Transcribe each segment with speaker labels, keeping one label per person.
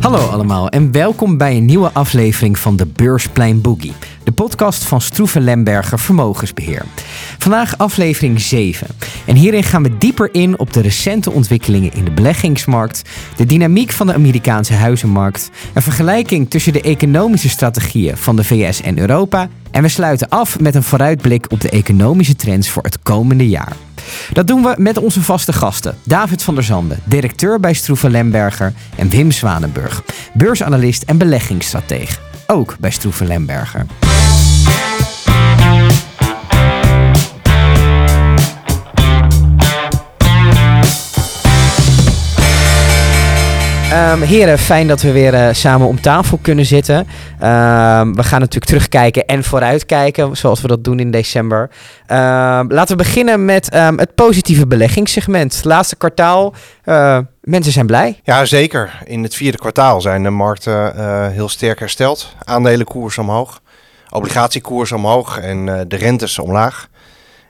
Speaker 1: Hallo allemaal en welkom bij een nieuwe aflevering van de Beursplein Boogie, de podcast van Stroeven Lemberger Vermogensbeheer. Vandaag aflevering 7 en hierin gaan we dieper in op de recente ontwikkelingen in de beleggingsmarkt, de dynamiek van de Amerikaanse huizenmarkt, een vergelijking tussen de economische strategieën van de VS en Europa en we sluiten af met een vooruitblik op de economische trends voor het komende jaar. Dat doen we met onze vaste gasten. David van der Zanden, directeur bij Stroeven Lemberger. En Wim Zwanenburg, beursanalist en beleggingsstratege. Ook bij Stroeven Lemberger. Um, heren, fijn dat we weer uh, samen om tafel kunnen zitten. Um, we gaan natuurlijk terugkijken en vooruitkijken, zoals we dat doen in december. Um, laten we beginnen met het positieve beleggingssegment. Laatste kwartaal, uh, mensen zijn blij.
Speaker 2: Ja, zeker. In het vierde kwartaal zijn de markten uh, heel sterk hersteld. Aandelenkoers omhoog, obligatiekoers omhoog en de rentes omlaag.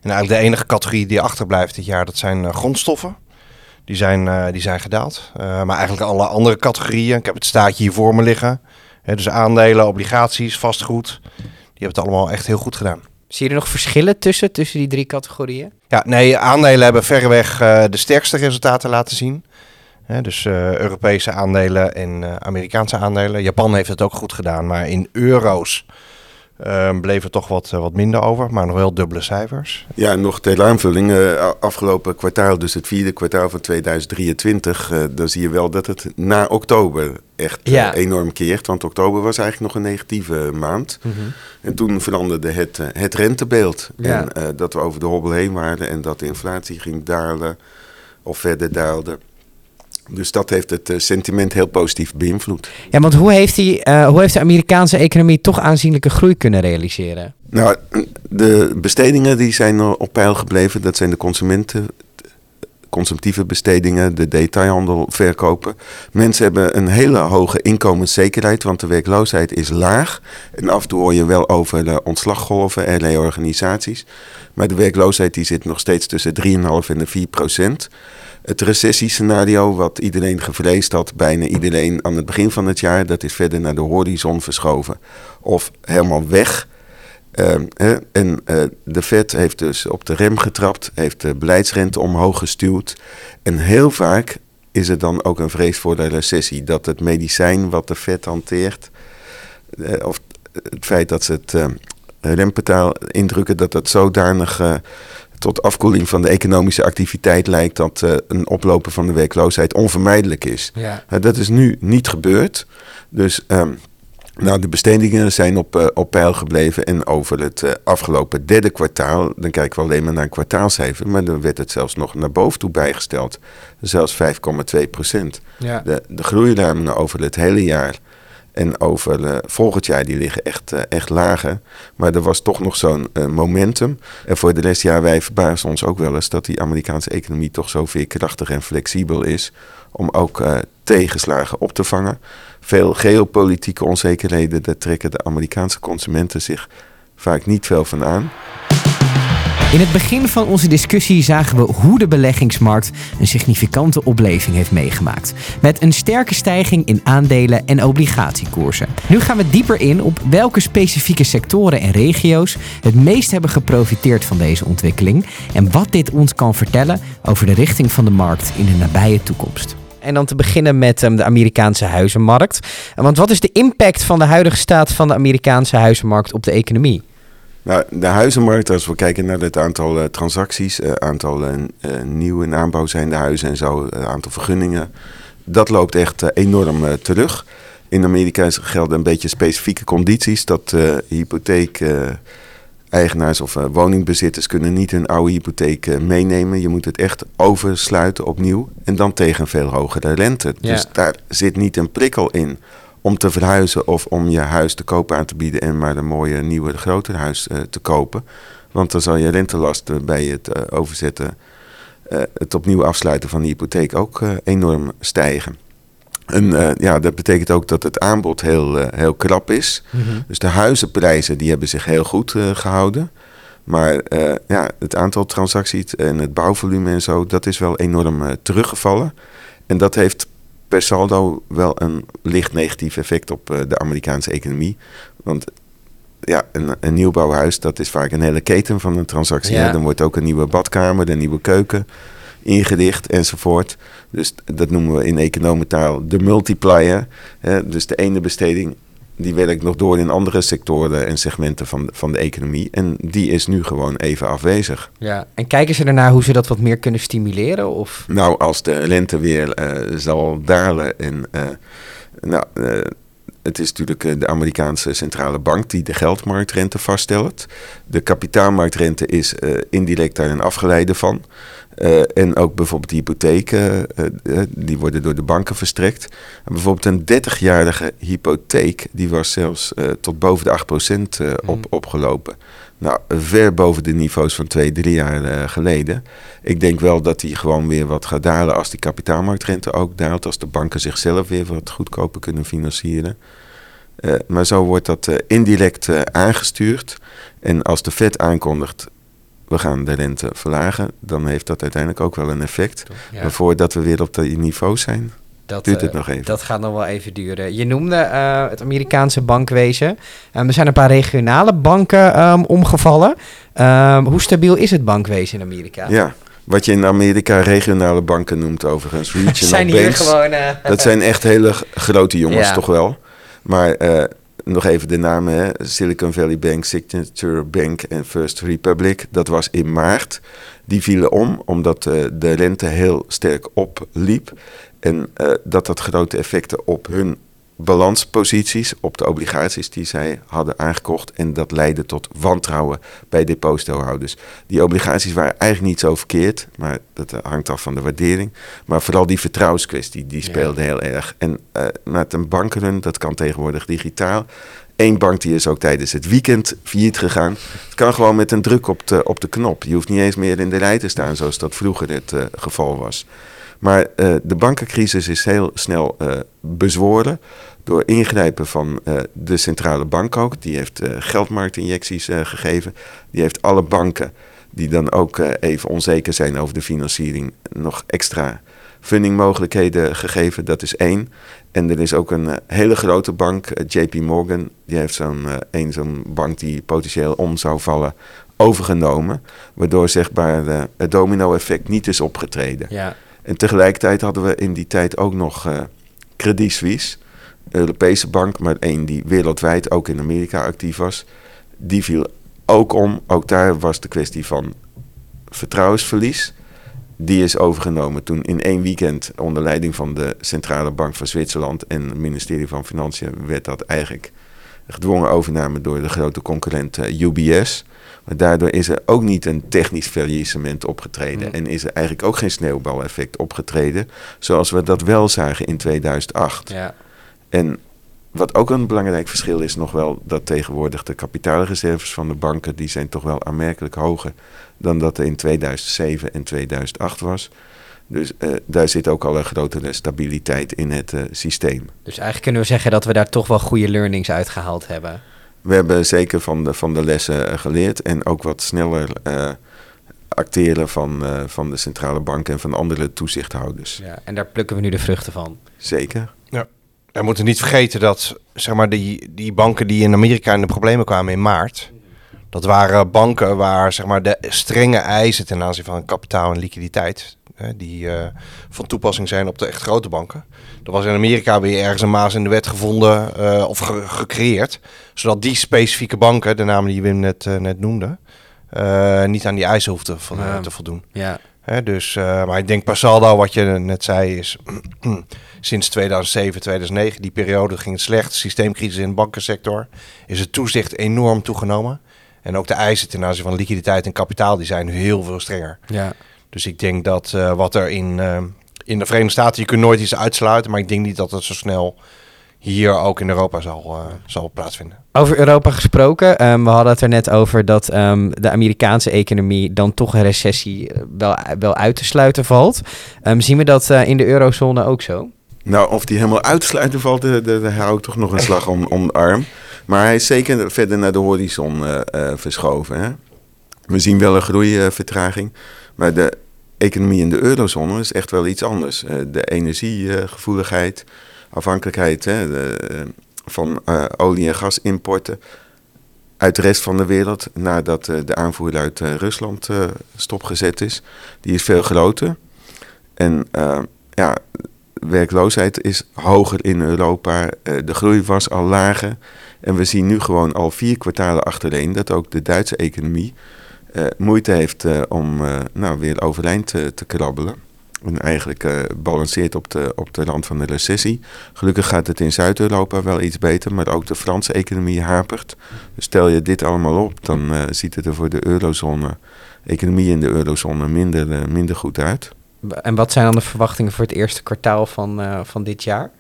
Speaker 2: En eigenlijk de enige categorie die achterblijft dit jaar, dat zijn grondstoffen. Die zijn, uh, die zijn gedaald. Uh, maar eigenlijk alle andere categorieën. Ik heb het staatje hier voor me liggen. Hè, dus aandelen, obligaties, vastgoed. Die hebben het allemaal echt heel goed gedaan.
Speaker 1: Zie je er nog verschillen tussen, tussen die drie categorieën?
Speaker 2: Ja, nee, aandelen hebben verreweg uh, de sterkste resultaten laten zien. Dus Europese aandelen en Amerikaanse aandelen. Japan heeft het ook goed gedaan, maar in euro's Uh, bleef er toch wat, wat minder over, maar nog wel dubbele cijfers.
Speaker 3: Ja, nog ter aanvulling. Uh, afgelopen kwartaal, dus het vierde kwartaal van 2023, uh, dan zie je wel dat het na oktober echt ja. enorm keert. Want oktober was eigenlijk nog een negatieve maand. Mm -hmm. En toen veranderde het, het rentebeeld. Ja. En dat we over de hobbel heen waren en dat de inflatie ging dalen of verder daalde. Dus dat heeft het sentiment heel positief beïnvloed.
Speaker 1: Ja, want hoe heeft, die, uh, hoe heeft de Amerikaanse economie toch aanzienlijke groei kunnen realiseren?
Speaker 3: Nou, de bestedingen die zijn op peil gebleven. Dat zijn de consumenten, consumptieve bestedingen, de detailhandel verkopen. Mensen hebben een hele hoge inkomenszekerheid, want de werkloosheid is laag. En af en toe hoor je wel over de ontslaggolven, allerlei organisaties. Maar de werkloosheid die zit nog steeds tussen 3,5 en de 4 procent. Het recessiescenario, wat iedereen gevreesd had, bijna iedereen aan het begin van het jaar, dat is verder naar de horizon verschoven. Of helemaal weg. Hè, en uh, de Fed heeft dus op de rem getrapt, heeft de beleidsrente omhoog gestuurd. En heel vaak is er dan ook een vrees voor de recessie. Dat het medicijn wat de Fed hanteert, uh, of het feit dat ze het rempetaal indrukken, dat dat zodanig tot afkoeling van de economische activiteit lijkt dat uh, een oplopen van de werkloosheid onvermijdelijk is. Ja. Uh, dat is nu niet gebeurd. Dus um, nou, de bestedingen zijn op, uh, op peil gebleven. En over het afgelopen derde kwartaal, dan kijken we alleen maar naar een kwartaalcijfer, maar dan werd het zelfs nog naar boven toe bijgesteld. Zelfs 5,2 procent. Ja. De, de groeiruimingen over het hele jaar en over uh, volgend jaar, die liggen echt, uh, echt lager. Maar er was toch nog zo'n uh, momentum. En voor de rest, ja, wij verbazen ons ook wel eens dat die Amerikaanse economie toch zo veerkrachtig en flexibel is. Om ook tegenslagen op te vangen. Veel geopolitieke onzekerheden, daar trekken de Amerikaanse consumenten zich vaak niet veel van aan.
Speaker 1: In het begin van onze discussie zagen we hoe de beleggingsmarkt een significante opleving heeft meegemaakt. Met een sterke stijging in aandelen en obligatiekoersen. Nu gaan we dieper in op welke specifieke sectoren en regio's het meest hebben geprofiteerd van deze ontwikkeling. En wat dit ons kan vertellen over de richting van de markt in de nabije toekomst. En dan te beginnen met um, de Amerikaanse huizenmarkt. Want wat is de impact van de huidige staat van de Amerikaanse huizenmarkt op de economie?
Speaker 3: Nou, de huizenmarkt, als we kijken naar het aantal uh, transacties, uh, aantal uh, nieuwe in aanbouw zijnde huizen en zo, aantal vergunningen, dat loopt echt enorm terug. In Amerika gelden een beetje specifieke condities dat hypotheek eigenaars of woningbezitters kunnen niet hun oude hypotheek meenemen. Je moet het echt oversluiten opnieuw en dan tegen veel hogere rente. Ja. Dus daar zit niet een prikkel in om te verhuizen of om je huis te koop aan te bieden en maar een mooie nieuwe groter huis uh, te kopen. Want dan zal je rentelast bij het uh, overzetten, uh, het opnieuw afsluiten van de hypotheek ook enorm stijgen. En ja, dat betekent ook dat het aanbod heel, heel krap is. Mm -hmm. Dus de huizenprijzen die hebben zich heel goed gehouden. Maar ja, het aantal transacties en het bouwvolume en zo, dat is wel enorm teruggevallen. En dat heeft per saldo wel een licht negatief effect op de Amerikaanse economie. Want ja, een, een nieuwbouwhuis, dat is vaak een hele keten van een transactie.
Speaker 1: Ja.
Speaker 3: Dan wordt ook een nieuwe badkamer, een nieuwe keuken ingedicht enzovoort. Dus dat noemen we in economentaal de multiplier. Hè? Dus de ene besteding die werkt nog door in andere sectoren en segmenten van, van de economie. En die is nu gewoon even afwezig.
Speaker 1: Ja. En kijken ze ernaar hoe ze dat wat meer kunnen stimuleren? Of?
Speaker 3: Nou, als de rente weer uh, zal dalen en... Uh, nou, uh, het is natuurlijk de Amerikaanse centrale bank die de geldmarktrente vaststelt. De kapitaalmarktrente is indirect daar een afgeleide van. Uh, en ook bijvoorbeeld de hypotheken, uh, die worden door de banken verstrekt. En bijvoorbeeld een 30-jarige hypotheek, die was zelfs tot boven de 8% mm. op, opgelopen. Nou, ver boven de niveaus van twee, drie jaar geleden. Ik denk wel dat die gewoon weer wat gaat dalen als die kapitaalmarktrente ook daalt. Als de banken zichzelf weer wat goedkoper kunnen financieren. maar zo wordt dat indirect aangestuurd. En als de Fed aankondigt we gaan de rente verlagen, dan heeft dat uiteindelijk ook wel een effect. Ja. Maar voordat we weer op dat niveau zijn, dat, duurt het uh, nog even.
Speaker 1: Dat gaat nog wel even duren. Je noemde uh, het Amerikaanse bankwezen. Um, er zijn een paar regionale banken um, omgevallen. Um, hoe stabiel is het bankwezen in Amerika?
Speaker 3: Ja, wat je in Amerika regionale banken noemt overigens. Regional
Speaker 1: zijn
Speaker 3: banks.
Speaker 1: hier gewoon... Uh...
Speaker 3: Dat zijn echt hele grote jongens ja. toch wel. Maar nog even de namen: hè? Silicon Valley Bank, Signature Bank en First Republic. Dat was in maart. Die vielen om omdat uh, de rente heel sterk opliep. En uh, dat had grote effecten op hun balansposities, op de obligaties die zij hadden aangekocht. En dat leidde tot wantrouwen bij depositohouders. Die obligaties waren eigenlijk niet zo verkeerd, maar dat hangt af van de waardering. Maar vooral die vertrouwenskwestie, die speelde ja. heel erg. En uh, met een bankrun, dat kan tegenwoordig digitaal. Eén bank die is ook tijdens het weekend failliet gegaan. Het kan gewoon met een druk op de, op de knop. Je hoeft niet eens meer in de rij te staan zoals dat vroeger het uh, geval was. Maar uh, de bankencrisis is heel snel uh, bezworen door ingrijpen van uh, de centrale bank ook. Die heeft geldmarktinjecties gegeven. Die heeft alle banken die dan ook even onzeker zijn over de financiering nog extra fundingmogelijkheden gegeven. Dat is één. En er is ook een hele grote bank, JP Morgan. Die heeft zo'n een zo'n bank die potentieel om zou vallen overgenomen. Waardoor zeg maar het domino-effect niet is opgetreden.
Speaker 1: Ja.
Speaker 3: En tegelijkertijd hadden we in die tijd ook nog uh, Credit Suisse, Europese bank, maar één die wereldwijd ook in Amerika actief was. Die viel ook om. Ook daar was de kwestie van vertrouwensverlies. Die is overgenomen toen in één weekend onder leiding van de Centrale Bank van Zwitserland en het ministerie van Financiën werd dat eigenlijk gedwongen overname door de grote concurrent uh, UBS. Maar daardoor is er ook niet een technisch faillissement opgetreden. En is er eigenlijk ook geen sneeuwbaleffect opgetreden. Zoals we dat wel zagen in 2008.
Speaker 1: Ja.
Speaker 3: En wat ook een belangrijk verschil is nog wel dat tegenwoordig de kapitaalreserves van de banken, die zijn toch wel aanmerkelijk hoger dan dat er in 2007 en 2008 was. Dus uh, daar zit ook al een grotere stabiliteit in het uh, systeem.
Speaker 1: Dus eigenlijk kunnen we zeggen dat we daar toch wel goede learnings uitgehaald hebben.
Speaker 3: We hebben zeker van de, van de lessen geleerd en ook wat sneller uh, acteren van, uh, van de centrale bank en van andere toezichthouders.
Speaker 1: Ja, en daar plukken we nu de vruchten van.
Speaker 3: Zeker.
Speaker 2: Ja. We moeten niet vergeten dat zeg maar, die, die banken die in Amerika in de problemen kwamen in maart, dat waren banken waar zeg maar, de strenge eisen ten aanzien van kapitaal en liquiditeit, hè, die uh, van toepassing zijn op de echt grote banken. Er was in Amerika weer ergens een maas in de wet gevonden uh, of ge gecreëerd, zodat die specifieke banken, de namen die Wim net, uh, net noemde, niet aan die eisen hoefden
Speaker 1: Ja.
Speaker 2: te voldoen.
Speaker 1: Ja,
Speaker 2: Hè, dus, uh, maar ik denk per saldo, wat je net zei, is sinds 2007, 2009, die periode ging het slecht. Systeemcrisis in de bankensector. Is het toezicht enorm toegenomen. En ook de eisen ten aanzien van liquiditeit en kapitaal, die zijn heel veel strenger.
Speaker 1: ja.
Speaker 2: Dus ik denk dat uh, wat er in, uh, in de Verenigde Staten, je kunt nooit iets uitsluiten. Maar ik denk niet dat het zo snel hier ook in Europa zal, uh, zal plaatsvinden.
Speaker 1: Over Europa gesproken, um, we hadden het er net over dat um, de Amerikaanse economie dan toch een recessie wel, wel uit te sluiten valt. Um, zien we dat uh, in de eurozone ook zo?
Speaker 3: Nou, of die helemaal uitsluiten valt, daar, hou ik toch nog een slag om, om de arm. Maar hij is zeker verder naar de horizon uh, uh, verschoven. Hè? We zien wel een groeivertraging, maar de economie in de eurozone is echt wel iets anders. Uh, de energiegevoeligheid, afhankelijkheid hè, de, van uh, olie- en gasimporten uit de rest van de wereld, nadat de aanvoer uit Rusland stopgezet is, die is veel groter. En ja, werkloosheid is hoger in Europa, de groei was al lager. En we zien nu gewoon al vier kwartalen achtereen dat ook de Duitse economie uh, moeite heeft uh, om uh, nou, weer overeind te, te krabbelen. En eigenlijk balanceert op de, op de rand van de recessie. Gelukkig gaat het in Zuid-Europa wel iets beter, maar ook de Franse economie hapert. Dus stel je dit allemaal op, dan ziet het er voor de eurozone, economie in de eurozone minder, minder goed uit.
Speaker 1: En wat zijn dan de verwachtingen voor het eerste kwartaal van, van dit jaar?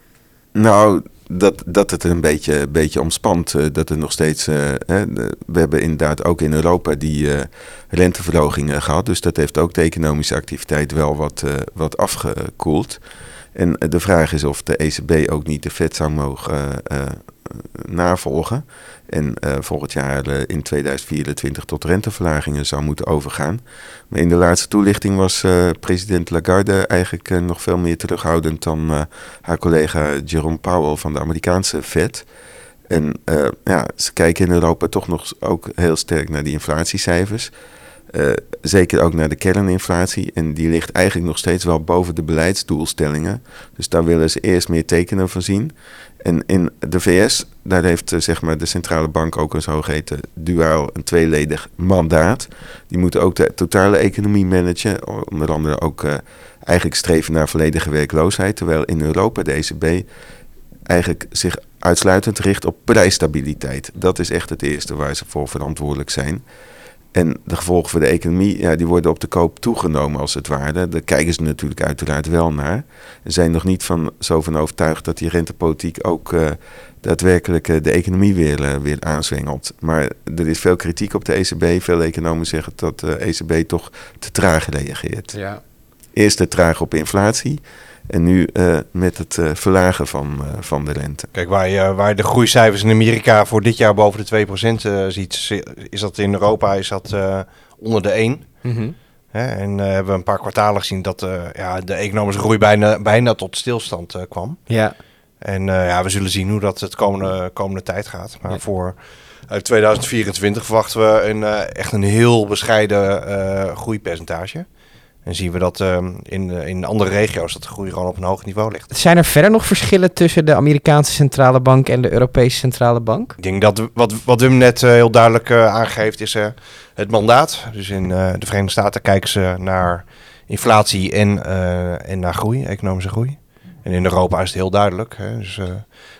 Speaker 3: Nou, dat, dat het een beetje, beetje omspant. Uh, dat er nog steeds. Hè, we hebben inderdaad ook in Europa die uh, renteverhogingen gehad. Dus dat heeft ook de economische activiteit wel wat, wat afgekoeld. En de vraag is of de ECB ook niet de vet zou mogen navolgen. En uh, volgend jaar uh, in 2024 tot renteverlagingen zou moeten overgaan. Maar in de laatste toelichting was uh, president Lagarde eigenlijk nog veel meer terughoudend dan haar collega Jerome Powell van de Amerikaanse Fed. En ja, ze kijken in Europa toch nog ook heel sterk naar die inflatiecijfers. Uh, zeker ook naar de kerninflatie. En die ligt eigenlijk nog steeds wel boven de beleidsdoelstellingen. Dus daar willen ze eerst meer tekenen van zien. En in de VS, daar heeft uh, zeg maar de centrale bank ook een zogeheten duaal, een tweeledig mandaat. Die moeten ook de totale economie managen. Onder andere ook uh, eigenlijk streven naar volledige werkloosheid. Terwijl in Europa de ECB eigenlijk zich uitsluitend richt op prijsstabiliteit. Dat is echt het eerste waar ze voor verantwoordelijk zijn. En de gevolgen voor de economie, ja, die worden op de koop toegenomen als het ware. Daar kijken ze natuurlijk uiteraard wel naar. Ze zijn nog niet van, zo van overtuigd dat die rentepolitiek ook uh, daadwerkelijk uh, de economie weer, uh, weer aanzwengelt. Maar er is veel kritiek op de ECB. Veel economen zeggen dat de ECB toch te traag reageert. Ja. Eerst te traag op inflatie. En nu uh, met het uh, verlagen van, uh, van de rente.
Speaker 2: Kijk, waar je, waar de groeicijfers in Amerika voor dit jaar boven de 2% ziet, is dat in Europa is dat onder de 1. Mm -hmm. Hè, en hebben we een paar kwartalen gezien dat ja, de economische groei bijna, bijna tot stilstand kwam. Ja. En ja, we zullen zien hoe dat het komende, komende tijd gaat. Maar ja. voor 2024 verwachten we een, echt een heel bescheiden groeipercentage. En zien we dat uh, in, in andere regio's dat de groei gewoon op een hoog niveau ligt.
Speaker 1: Zijn er verder nog verschillen tussen de Amerikaanse centrale bank en de Europese centrale bank?
Speaker 2: Ik denk dat wat, wat Wim net uh, heel duidelijk uh, aangeeft is het mandaat. Dus in de Verenigde Staten kijken ze naar inflatie en, en naar groei, economische groei. En in Europa is het heel duidelijk. Hè? Dus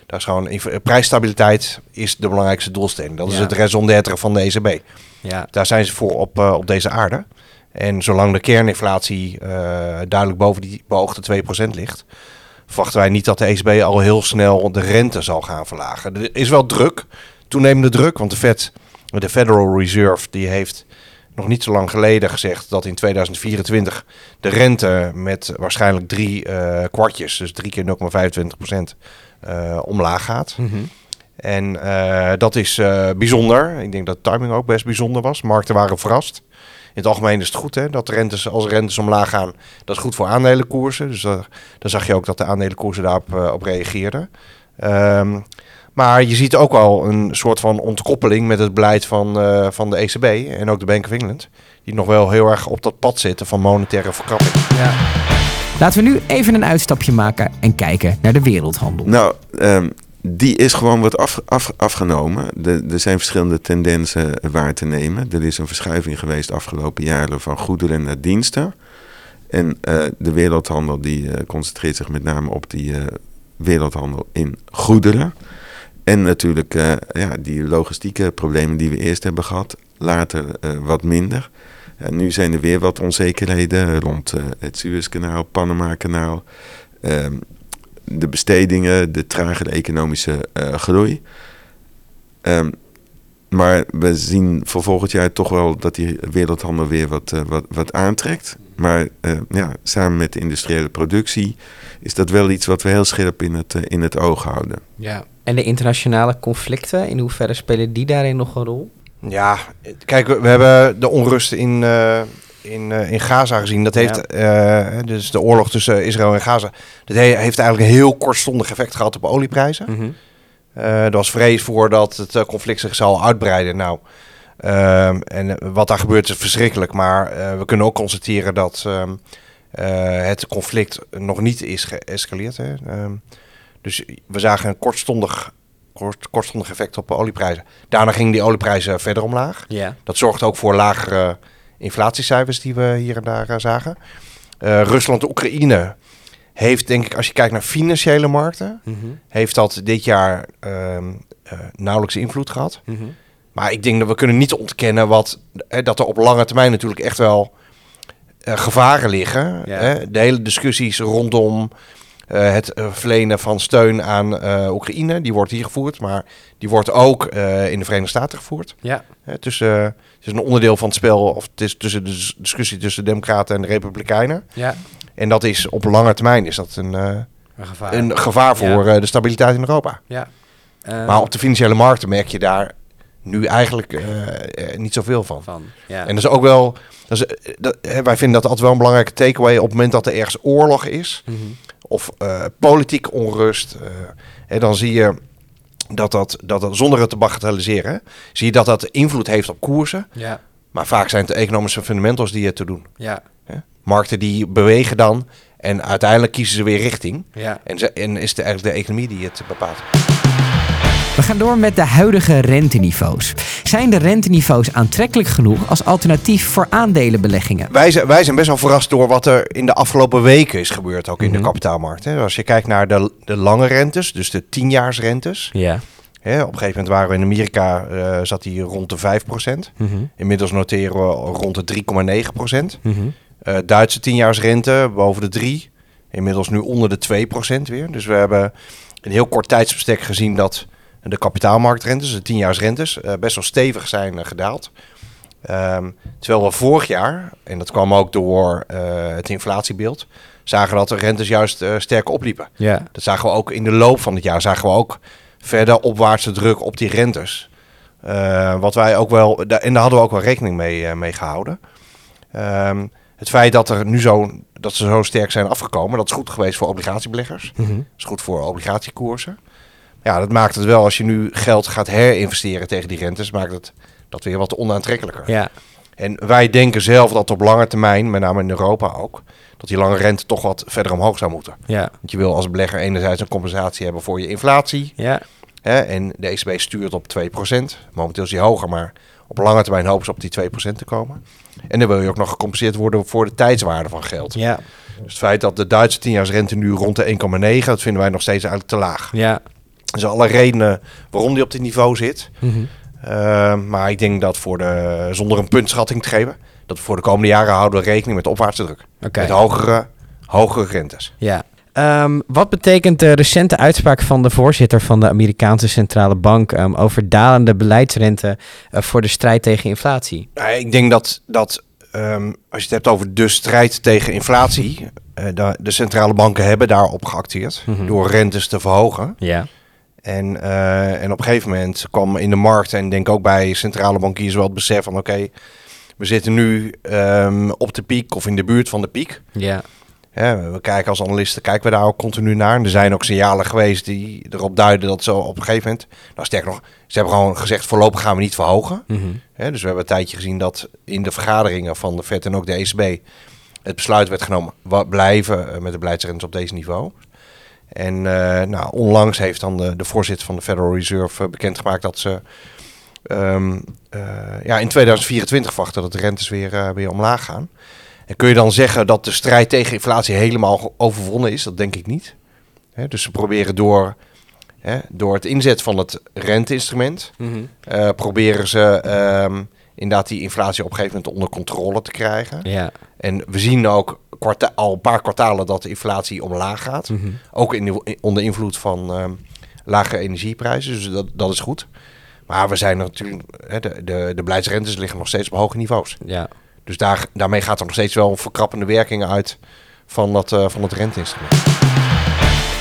Speaker 2: daar is gewoon prijsstabiliteit is de belangrijkste doelstelling. Dat ja. is het raison d'être van de ECB. Ja. Daar zijn ze voor op, op deze aarde. En zolang de kerninflatie uh, duidelijk boven die beoogde 2% ligt, verwachten wij niet dat de ECB al heel snel de rente zal gaan verlagen. Er is wel druk, toenemende druk, want de Fed, de Federal Reserve, die heeft nog niet zo lang geleden gezegd dat in 2024 de rente met waarschijnlijk drie uh, kwartjes, dus drie keer 0,25% uh, omlaag gaat. Mm -hmm. En uh, dat is bijzonder. Ik denk dat de timing ook best bijzonder was. Markten waren verrast het algemeen is het goed hè, dat rentes, als rentes omlaag gaan, dat is goed voor aandelenkoersen. Dus uh, dan zag je ook dat de aandelenkoersen daarop uh, op reageerden. Um, maar je ziet ook wel een soort van ontkoppeling met het beleid van, uh, van de ECB en ook de Bank of England. Die nog wel heel erg op dat pad zitten van monetaire verkrapping. Ja.
Speaker 1: Laten we nu even een uitstapje maken en kijken naar de wereldhandel.
Speaker 3: Nou, um, die is gewoon wat af, af, afgenomen. Er zijn verschillende tendensen waar te nemen. Er is een verschuiving geweest de afgelopen jaren van goederen naar diensten. En uh, de wereldhandel die uh, concentreert zich met name op die uh, wereldhandel in goederen. En natuurlijk ja, die logistieke problemen die we eerst hebben gehad, later wat minder. Nu zijn er weer wat onzekerheden rond het Suezkanaal, Panama-kanaal. Ehm, de bestedingen, de tragere economische uh, groei. Um, maar we zien voor volgend jaar toch wel dat die wereldhandel weer wat, uh, wat, wat aantrekt. Maar uh, ja, samen met de industriële productie is dat wel iets wat we heel scherp in het, in het oog houden.
Speaker 1: Ja. En de internationale conflicten, in hoeverre spelen die daarin nog een rol?
Speaker 2: Ja, kijk, we hebben de onrust in, in, eh, in Gaza gezien. Dat heeft, eh, dus de oorlog tussen Israël en Gaza, dat he- heeft eigenlijk een heel kortstondig effect gehad op olieprijzen. Eh, er was vrees voor dat het conflict zich zou uitbreiden. Nou, ehm, en wat daar gebeurt is verschrikkelijk. Maar we kunnen ook constateren dat ehm, eh, het conflict nog niet is geëscaleerd. Hè. Ehm, dus we zagen een kortstondig, kort, kortstondig effect op olieprijzen. Daarna gingen die olieprijzen verder omlaag.
Speaker 1: Ja.
Speaker 2: Dat zorgt ook voor lagere inflatiecijfers die we hier en daar eh, zagen. Eh, Rusland en Oekraïne heeft, denk ik, als je kijkt naar financiële markten,
Speaker 1: Mhm.
Speaker 2: heeft dat dit jaar ehm, eh, nauwelijks invloed gehad.
Speaker 1: Mhm.
Speaker 2: Maar ik denk dat we kunnen niet ontkennen wat, hè, dat er op lange termijn natuurlijk echt wel gevaren liggen.
Speaker 1: Ja.
Speaker 2: Hè? De hele discussies rondom het eh, verlenen van steun aan eh, Oekraïne, die wordt hier gevoerd, maar die wordt ook eh, in de Verenigde Staten gevoerd.
Speaker 1: Ja.
Speaker 2: Tussen, het is een onderdeel van het spel, of het is tussen de dis- discussie tussen de Democraten en de Republikeinen.
Speaker 1: Ja.
Speaker 2: En dat is op lange termijn is dat een, eh,
Speaker 1: Een gevaar.
Speaker 2: een gevaar voor eh, de stabiliteit in Europa.
Speaker 1: ja. Eh,
Speaker 2: Maar op de financiële markten merk je daar nu eigenlijk eh, eh, niet zoveel van.
Speaker 1: van. Ja.
Speaker 2: En dat is ook wel. Dat is, eh, dat, hè, wij vinden dat altijd wel een belangrijke takeaway op het moment dat er ergens oorlog is
Speaker 1: Mhm.
Speaker 2: Of eh, politiek onrust. eh, hè, dan zie je dat dat, dat dat, zonder het te bagatelliseren, zie je dat dat invloed heeft op koersen.
Speaker 1: Ja.
Speaker 2: Maar vaak zijn het de economische fundamentals die het te doen.
Speaker 1: Ja.
Speaker 2: Hè. Markten die bewegen dan en uiteindelijk kiezen ze weer richting.
Speaker 1: Ja.
Speaker 2: En, ze, en is het eigenlijk de economie die het bepaalt.
Speaker 1: We gaan door met de huidige renteniveaus. Zijn de renteniveaus aantrekkelijk genoeg als alternatief voor aandelenbeleggingen?
Speaker 2: Wij zijn, wij zijn best wel verrast door wat er in de afgelopen weken is gebeurd, ook in
Speaker 1: Mhm.
Speaker 2: de kapitaalmarkt. Hè. Als je kijkt naar de, de lange rentes, dus de tienjaarsrentes.
Speaker 1: Ja.
Speaker 2: Hè, op een gegeven moment waren we in Amerika, eh, zat die rond de 5%.
Speaker 1: Mhm.
Speaker 2: Inmiddels noteren we rond de 3,9%.
Speaker 1: Mhm.
Speaker 2: Eh, Duitse tienjaarsrente boven de 3. Inmiddels nu onder de 2% weer. Dus we hebben een heel kort tijdsbestek gezien dat de kapitaalmarktrentes, de tienjaarsrentes, eh, best wel stevig zijn eh, gedaald. Ehm, terwijl we vorig jaar, en dat kwam ook door eh, het inflatiebeeld, zagen dat de rentes juist eh, sterk opliepen.
Speaker 1: Ja.
Speaker 2: Dat zagen we ook in de loop van het jaar, zagen we ook verder opwaartse druk op die rentes. Wat wij ook wel, en daar hadden we ook wel rekening mee, mee gehouden. Ehm, het feit dat, er nu zo, dat ze zo sterk zijn afgekomen, dat is goed geweest voor obligatiebeleggers.
Speaker 1: Mhm.
Speaker 2: Dat is goed voor obligatiekoersen. Ja, dat maakt het wel, als je nu geld gaat herinvesteren tegen die rentes, maakt het dat weer wat onaantrekkelijker.
Speaker 1: Ja.
Speaker 2: En wij denken zelf dat op lange termijn, met name in Europa ook, dat die lange rente toch wat verder omhoog zou moeten.
Speaker 1: Ja.
Speaker 2: Want je wil als belegger enerzijds een compensatie hebben voor je inflatie.
Speaker 1: Ja.
Speaker 2: Hè, en de ECB stuurt op 2%. Momenteel is die hoger, maar op lange termijn hopen ze op die 2% te komen. En dan wil je ook nog gecompenseerd worden voor de tijdswaarde van geld.
Speaker 1: Ja.
Speaker 2: Dus het feit dat de Duitse 10-jaarsrente nu rond de 1,9, dat vinden wij nog steeds eigenlijk te laag.
Speaker 1: Ja.
Speaker 2: Zijn alle redenen waarom die op dit niveau zit.
Speaker 1: Mhm.
Speaker 2: Uh, maar ik denk dat voor de, zonder een puntschatting te geven, dat we voor de komende jaren houden we rekening met opwaartse druk. Met hogere, hogere rentes.
Speaker 1: Ja. Ehm, wat betekent de recente uitspraak van de voorzitter van de Amerikaanse Centrale Bank ehm, over dalende beleidsrente eh, voor de strijd tegen inflatie?
Speaker 2: Nou, ik denk dat, dat um, als je het hebt over de strijd tegen inflatie, uh, de, de, centrale banken hebben daarop geacteerd
Speaker 1: Mhm.
Speaker 2: door rentes te verhogen.
Speaker 1: Ja.
Speaker 2: En, uh, en op een gegeven moment kwam in de markt en denk ook bij centrale bankiers wel het besef van oké, we zitten nu um, op de piek of in de buurt van de piek.
Speaker 1: Ja.
Speaker 2: Ja, we kijken als analisten, kijken we daar ook continu naar. En er zijn ook signalen geweest die erop duiden dat zo op een gegeven moment... Nou, sterker nog, ze hebben gewoon gezegd voorlopig gaan we niet verhogen.
Speaker 1: Mhm.
Speaker 2: Ja, dus we hebben een tijdje gezien dat in de vergaderingen van de FED en ook de ECB... het besluit werd genomen, we blijven eh, met de beleidsrentes op deze niveau. En uh, nou, onlangs heeft dan de, de voorzitter van de Federal Reserve uh, bekendgemaakt dat ze... Um, uh, ja, in 2024 verwachten dat de rentes weer, weer omlaag gaan. En kun je dan zeggen dat de strijd tegen inflatie helemaal overwonnen is? Dat denk ik niet. He, dus ze proberen door, door het inzet van het renteinstrument... Uh, proberen ze um, inderdaad die inflatie op een gegeven moment onder controle te krijgen.
Speaker 1: Ja.
Speaker 2: En we zien ook kwarta- al een paar kwartalen dat de inflatie omlaag gaat.
Speaker 1: Mhm.
Speaker 2: Ook in de, onder invloed van um, lage energieprijzen. Dus dat, dat is goed. Maar we zijn natuurlijk, hè, de, de, de beleidsrentes liggen nog steeds op hoge niveaus.
Speaker 1: Ja.
Speaker 2: Dus daar, daarmee gaat er nog steeds wel verkrappende werkingen uit van, dat, uh, van het renteinstrument.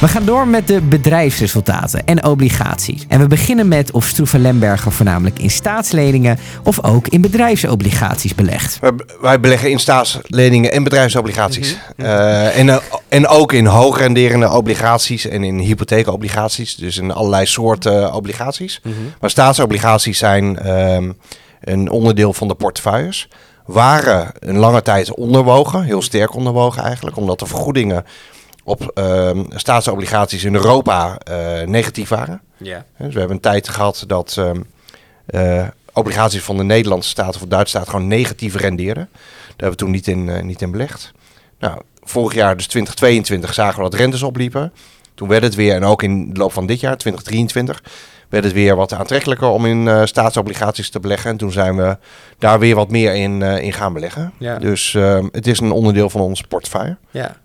Speaker 1: We gaan door met de bedrijfsresultaten en obligaties. En we beginnen met of Stroeven Lemberger voornamelijk in staatsleningen of ook in bedrijfsobligaties belegt.
Speaker 2: Wij, beleggen in staatsleningen en bedrijfsobligaties. Eh, en, eh, en ook in hoogrenderende obligaties en in hypotheekobligaties. Dus in allerlei soorten obligaties. Maar staatsobligaties zijn ehm, een onderdeel van de portefeuilles. Waren een lange tijd onderwogen, heel sterk onderwogen eigenlijk, omdat de vergoedingen op ehm, staatsobligaties in Europa eh, negatief waren.
Speaker 1: Ja.
Speaker 2: Dus we hebben een tijd gehad dat ehm, eh, obligaties van de Nederlandse staat of de Duitse staat gewoon negatief rendeerden. Daar hebben we toen niet in, eh, niet in belegd. Nou, vorig jaar, dus 2022, zagen we dat rentes opliepen. Toen werd het weer, en ook in de loop van dit jaar, 2023, werd het weer wat aantrekkelijker om in staatsobligaties te beleggen. En toen zijn we daar weer wat meer in, in gaan beleggen.
Speaker 1: Ja.
Speaker 2: Dus ehm, het is een onderdeel van ons portefeuille.
Speaker 1: Ja.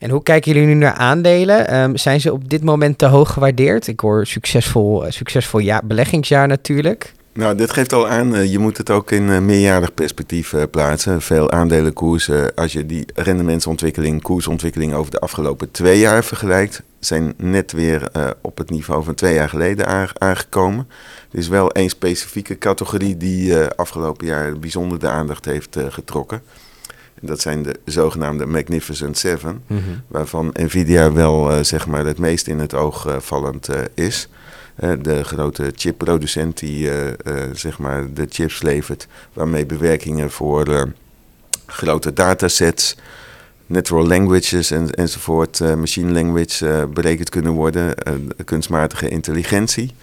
Speaker 1: En hoe kijken jullie nu naar aandelen? Ehm, zijn ze op dit moment te hoog gewaardeerd? Ik hoor succesvol, eh, succesvol ja, beleggingsjaar natuurlijk.
Speaker 3: Nou, dit geeft al aan, eh, je moet het ook in eh, meerjarig perspectief plaatsen. Veel aandelenkoersen, als je die rendementsontwikkeling, koersontwikkeling over de afgelopen twee jaar vergelijkt, zijn net weer op het niveau van twee jaar geleden aang- aangekomen. Er is wel één specifieke categorie die afgelopen jaar bijzonder de aandacht heeft getrokken. Dat zijn de zogenaamde Magnificent Seven, waarvan Nvidia wel eh, zeg maar het meest in het oog eh, vallend eh, is. De grote chipproducent die zeg maar de chips levert, waarmee bewerkingen voor grote datasets, natural languages en, enzovoort, machine language berekend kunnen worden, kunstmatige intelligentie.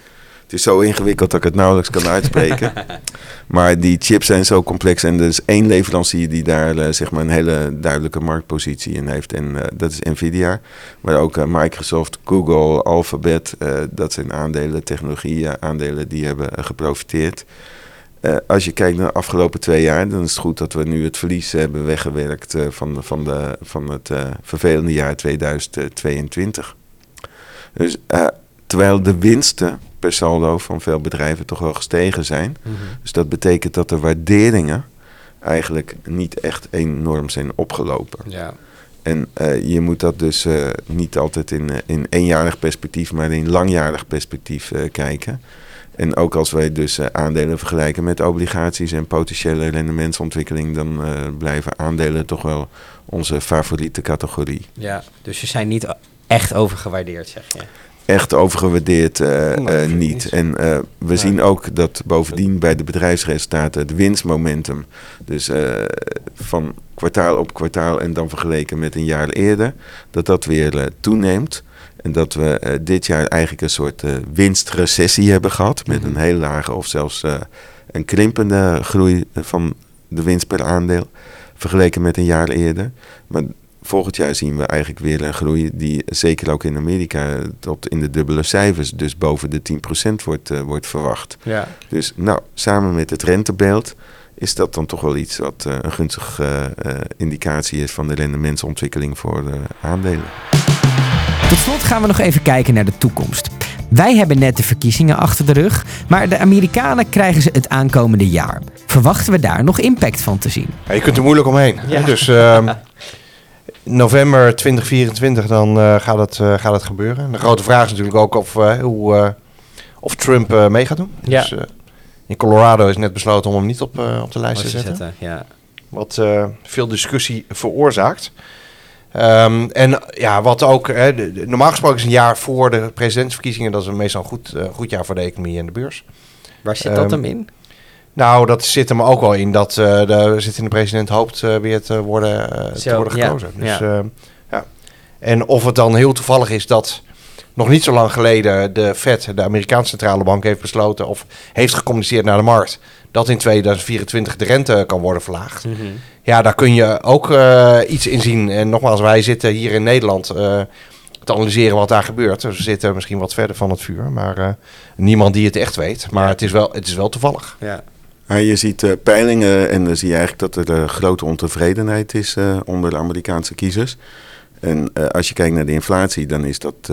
Speaker 3: Het is zo ingewikkeld dat ik het nauwelijks kan uitspreken. maar die chips zijn zo complex en er is één leverancier die daar eh, zeg maar een hele duidelijke marktpositie in heeft. En eh, dat is Nvidia. Maar ook eh, Microsoft, Google, Alphabet, dat zijn aandelen, technologie aandelen die hebben geprofiteerd. Als je kijkt naar de afgelopen twee jaar, dan is het goed dat we nu het verlies hebben weggewerkt van, de- van, de, van het vervelende jaar 2022. Dus terwijl de winsten per saldo van veel bedrijven toch wel gestegen zijn. Dus dat betekent dat de waarderingen eigenlijk niet echt enorm zijn opgelopen.
Speaker 1: Ja.
Speaker 3: En eh, je moet dat dus eh, niet altijd in, eh, in eenjarig perspectief, maar in langjarig perspectief kijken. En ook als wij dus aandelen vergelijken met obligaties en potentiële rendementsontwikkeling, dan blijven aandelen toch wel onze favoriete categorie.
Speaker 1: ja. Dus ze zijn niet echt overgewaardeerd, zeg je.
Speaker 3: Echt overgewaardeerd eh, eh, niet. En eh, we zien ook dat bovendien bij de bedrijfsresultaten het winstmomentum, dus van kwartaal op kwartaal en dan vergeleken met een jaar eerder, dat dat weer toeneemt. En dat we dit jaar eigenlijk een soort winstrecessie hebben gehad. Met een heel lage of zelfs een krimpende groei van de winst per aandeel. Vergeleken met een jaar eerder. Maar volgend jaar zien we eigenlijk weer een groei die zeker ook in Amerika tot in de dubbele cijfers, dus boven de 10% wordt, eh, wordt verwacht.
Speaker 1: Ja.
Speaker 3: Dus nou, samen met het rentebeeld is dat dan toch wel iets wat eh, een gunstige eh, eh, indicatie is van de rendementsontwikkeling voor eh, aandelen.
Speaker 1: Tot slot gaan we nog even kijken naar de toekomst. Wij hebben net de verkiezingen achter de rug, maar de Amerikanen krijgen ze het aankomende jaar. Verwachten we daar nog impact van te zien?
Speaker 2: Ja, je kunt er moeilijk omheen.
Speaker 1: Ja.
Speaker 2: Dus ehm, november 2024 dan eh, gaat, het, eh, gaat het gebeuren. En de grote vraag is natuurlijk ook of, eh, hoe, of Trump mee gaat doen.
Speaker 1: Ja.
Speaker 2: Dus, in Colorado is net besloten om hem niet op, op de lijst te zetten.
Speaker 1: Ja.
Speaker 2: Wat veel discussie veroorzaakt. Ehm, en ja, wat ook, hè, de- de- normaal gesproken is een jaar voor de presidentsverkiezingen, dat is meestal een goed, goed jaar voor de economie en de beurs.
Speaker 1: Waar zit dat
Speaker 2: Ehm,
Speaker 1: hem in?
Speaker 2: Nou, dat zit hem ook wel in dat eh, de zittende president hoopt eh, weer te worden, eh, te
Speaker 1: ja,
Speaker 2: gekozen. Dus,
Speaker 1: ja.
Speaker 2: ja. En of het dan heel toevallig is dat nog niet zo lang geleden de Fed, de Amerikaanse centrale bank, heeft besloten of heeft gecommuniceerd naar de markt dat in 2024 de rente kan worden verlaagd. Ja, daar kun je ook iets in zien. En nogmaals, wij zitten hier in Nederland te analyseren wat daar gebeurt. Dus we zitten misschien wat verder van het vuur, maar niemand die het echt weet. Maar het, is wel, het is wel toevallig.
Speaker 1: Ja.
Speaker 3: Maar je ziet eh, peilingen en dan zie je eigenlijk dat er eh, grote ontevredenheid is eh, onder de Amerikaanse kiezers. En als je kijkt naar de inflatie, dan is dat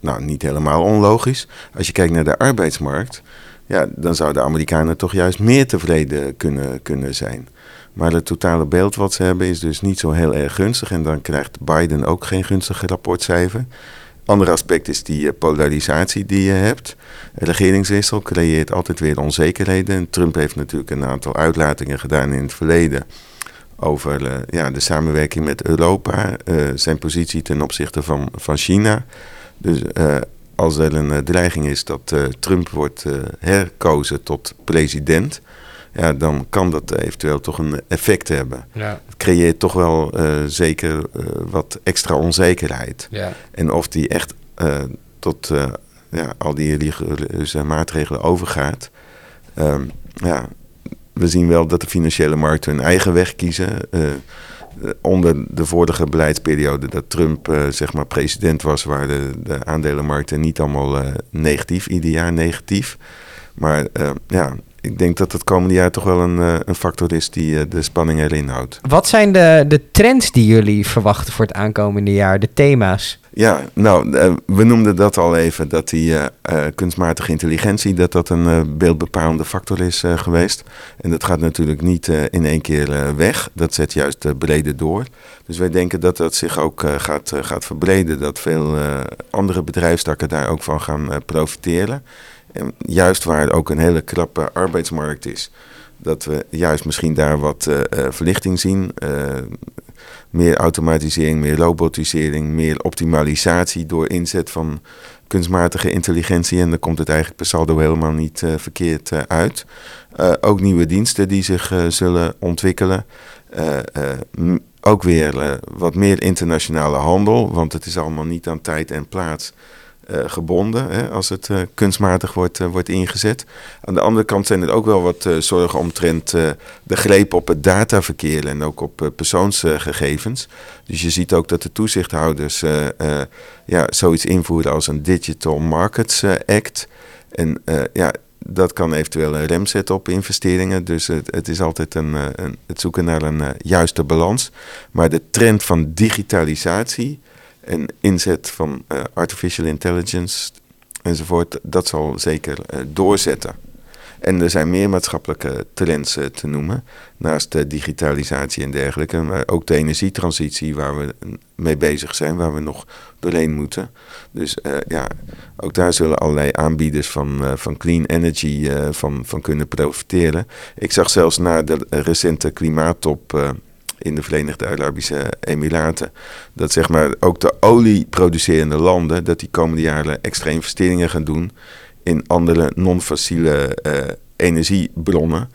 Speaker 3: nou, niet helemaal onlogisch. Als je kijkt naar de arbeidsmarkt, ja, dan zouden de Amerikanen toch juist meer tevreden kunnen, kunnen zijn. Maar het totale beeld wat ze hebben is dus niet zo heel erg gunstig. En dan krijgt Biden ook geen gunstig rapportcijfer. Ander aspect is die polarisatie die je hebt. regeringswissel creëert altijd weer onzekerheden. En Trump heeft natuurlijk een aantal uitlatingen gedaan in het verleden over ja, de samenwerking met Europa, zijn positie ten opzichte van, van China. Dus als er een dreiging is dat Trump wordt herkozen tot president, ja, dan kan dat eventueel toch een effect hebben. Ja. Het creëert toch wel uh, zeker uh, wat extra onzekerheid. Ja. En of die echt uh, tot ja, al die religieuze maatregelen overgaat. Um, ja, we zien wel dat de financiële markten hun eigen weg kiezen. onder de vorige beleidsperiode dat Trump zeg maar president was, waren de, de aandelenmarkten niet allemaal negatief, ieder jaar negatief. Maar ja, ik denk dat het komende jaar toch wel een, eh, een factor is die eh, de spanning erin houdt.
Speaker 1: Wat zijn de, de trends die jullie verwachten voor het aankomende jaar, de thema's?
Speaker 3: Ja, nou, eh, we noemden dat al even, dat die kunstmatige intelligentie, dat dat een beeldbepalende factor is geweest. En dat gaat natuurlijk niet in één keer weg, dat zet juist breder door. Dus wij denken dat dat zich ook gaat, gaat verbreden, dat veel andere bedrijfstakken daar ook van gaan profiteren. Juist waar ook een hele krappe arbeidsmarkt is, dat we juist misschien daar wat uh, verlichting zien. Uh, meer automatisering, meer robotisering, meer optimalisatie door inzet van kunstmatige intelligentie. En dan komt het eigenlijk per saldo helemaal niet verkeerd uit. ook nieuwe diensten die zich zullen ontwikkelen. ook weer wat meer internationale handel, want het is allemaal niet aan tijd en plaats. Uh, gebonden hè, als het uh, kunstmatig wordt, uh, wordt ingezet. Aan de andere kant zijn er ook wel wat zorgen omtrent de greep op het dataverkeer en ook op persoonsgegevens. Dus je ziet ook dat de toezichthouders ja, zoiets invoeren als een Digital Markets Act. En ja, dat kan eventueel een rem zetten op investeringen. Dus het, het is altijd een, een, het zoeken naar een juiste balans. Maar de trend van digitalisatie en inzet van uh, artificial intelligence enzovoort, dat zal zeker uh, doorzetten. En er zijn meer maatschappelijke trends uh, te noemen, naast de digitalisatie en dergelijke, maar ook de energietransitie waar we mee bezig zijn, waar we nog doorheen moeten. Dus ja, ook daar zullen allerlei aanbieders van, van clean energy van, van kunnen profiteren. Ik zag zelfs na de recente klimaattop in de Verenigde Arabische Emiraten. Dat zeg maar ook de olieproducerende landen, dat die komende jaren extra investeringen gaan doen in andere non-fossiele uh, energiebronnen.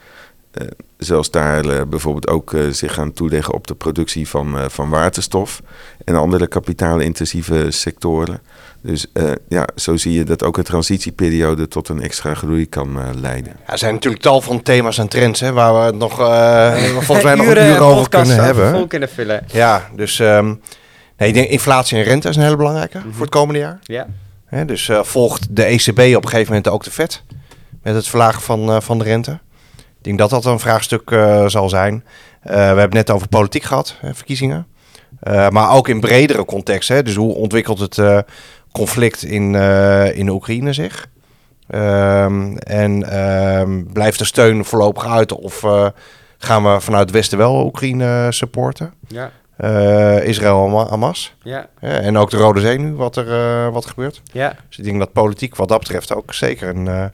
Speaker 3: Zelfs daar uh, bijvoorbeeld ook zich gaan toeleggen op de productie van, van waterstof en andere kapitaalintensieve sectoren. Dus uh, ja, zo zie je dat ook een transitieperiode tot een extra groei kan uh, leiden.
Speaker 2: Ja, er zijn natuurlijk tal van thema's en trends hè, waar we het nog uh, volgens mij nog een uur over kunnen hebben.
Speaker 1: Vol kunnen vullen.
Speaker 2: Ja, dus um, nee, ik denk inflatie en rente is een hele belangrijke mm -hmm. voor het komende jaar. Ja. Hè, dus volgt de ECB op een gegeven moment ook de vet met het verlagen van, van de rente. Ik denk dat dat een vraagstuk zal zijn. we hebben het net over politiek gehad, hè, verkiezingen. maar ook in bredere context. Hè, dus hoe ontwikkelt het conflict in, in Oekraïne zich? Um, en um, blijft de steun voorlopig uit of uh, gaan we vanuit het Westen wel Oekraïne supporten? Ja. Uh, Israël Hamas. Ja. ja. En ook de Rode Zee nu, wat er wat gebeurt. Ja. Dus ik denk dat politiek wat dat betreft ook zeker een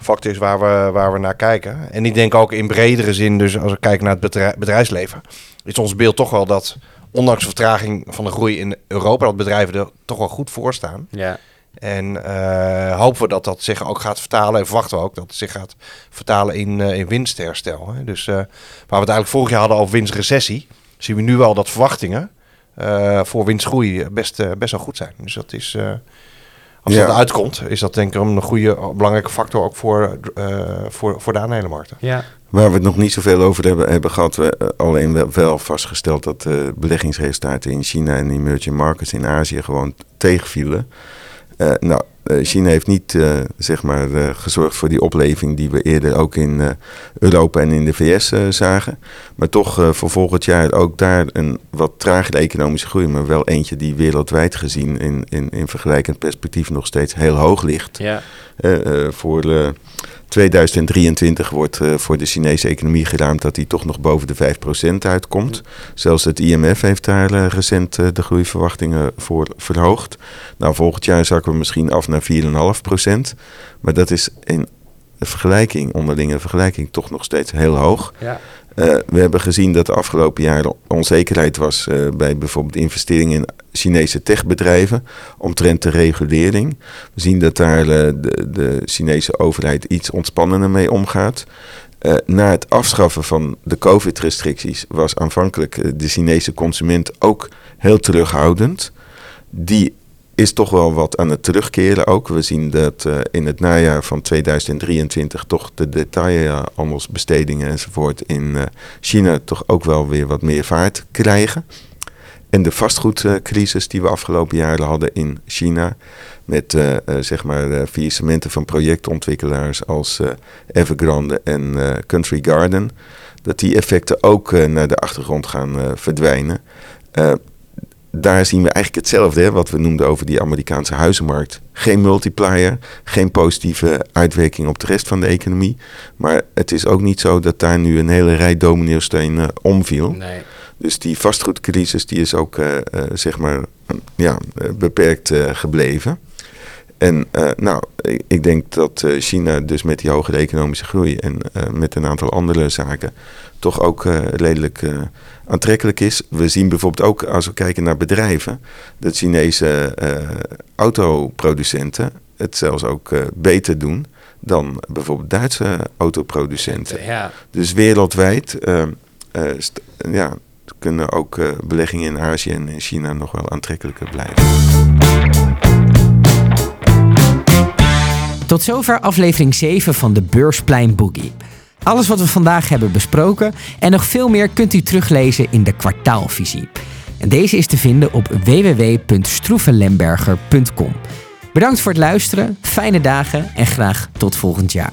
Speaker 2: factor is waar we, waar we naar kijken. En ik denk ook in bredere zin, dus als we kijken naar het bedrijfsleven, is ons beeld toch wel dat ondanks de vertraging van de groei in Europa, dat bedrijven er toch wel goed voor staan. Ja. En uh, hopen we dat dat zich ook gaat vertalen. En verwachten we ook dat het zich gaat vertalen in, uh, in winstherstel. Hè. Dus uh, waar we het eigenlijk vorig jaar hadden over winstrecessie, zien we nu wel dat verwachtingen voor winstgroei best, best wel goed zijn. Dus dat is, als ja. dat uitkomt, is dat denk ik een goede, belangrijke factor ook voor, voor, voor de aandelenmarkten.
Speaker 3: Ja. Waar we het nog niet zoveel over hebben, hebben gehad, we uh, alleen wel, wel, vastgesteld dat de beleggingsresultaten in China en emerging markets in Azië gewoon tegenvielen. Uh, nou, China heeft niet zeg maar, gezorgd voor die opleving die we eerder ook in Europa en in de VS zagen. Maar toch voor volgend jaar ook daar een wat tragere economische groei, maar wel eentje die wereldwijd gezien in, in, in vergelijkend perspectief nog steeds heel hoog ligt. Ja. voor 2023 wordt uh, voor de Chinese economie geraamd dat die toch nog boven de 5% uitkomt. Zelfs het IMF heeft daar uh, recent uh, de groeiverwachtingen voor verhoogd. Nou, volgend jaar zakken we misschien af naar 4,5%. Maar dat is in vergelijking, onderlinge vergelijking, toch nog steeds heel hoog. Ja. We hebben gezien dat de afgelopen jaren onzekerheid was bij bijvoorbeeld investeringen in Chinese techbedrijven omtrent de regulering. We zien dat daar uh, de, Chinese overheid iets ontspannender mee omgaat. na het afschaffen van de COVID-restricties was aanvankelijk de Chinese consument ook heel terughoudend. Die is toch wel wat aan het terugkeren ook. We zien dat in het najaar van 2023 toch de detailhandelsbestedingen enzovoort in China toch ook wel weer wat meer vaart krijgen. En de vastgoedcrisis die we afgelopen jaren hadden in China, met uh, zeg maar faillissementen van projectontwikkelaars als Evergrande en Country Garden, dat die effecten ook naar de achtergrond gaan verdwijnen daar zien we eigenlijk hetzelfde, hè, wat we noemden over die Amerikaanse huizenmarkt. Geen multiplier, geen positieve uitwerking op de rest van de economie. Maar het is ook niet zo dat daar nu een hele rij domineerstenen omviel. Nee. Dus die vastgoedcrisis die is ook uh, uh, zeg maar ja, beperkt uh, gebleven. En nou, ik, denk dat China dus met die hogere economische groei en met een aantal andere zaken toch ook redelijk aantrekkelijk is. We zien bijvoorbeeld ook als we kijken naar bedrijven, dat Chinese autoproducenten het zelfs ook beter doen dan bijvoorbeeld Duitse autoproducenten. Ja. Dus wereldwijd ja, kunnen ook beleggingen in Azië en in China nog wel aantrekkelijker blijven.
Speaker 1: Tot zover aflevering 7 van de Beursplein Boogie. Alles wat we vandaag hebben besproken en nog veel meer kunt u teruglezen in de kwartaalvisie. En deze is te vinden op www.stroevenlemberger.com. Bedankt voor het luisteren, fijne dagen en graag tot volgend jaar.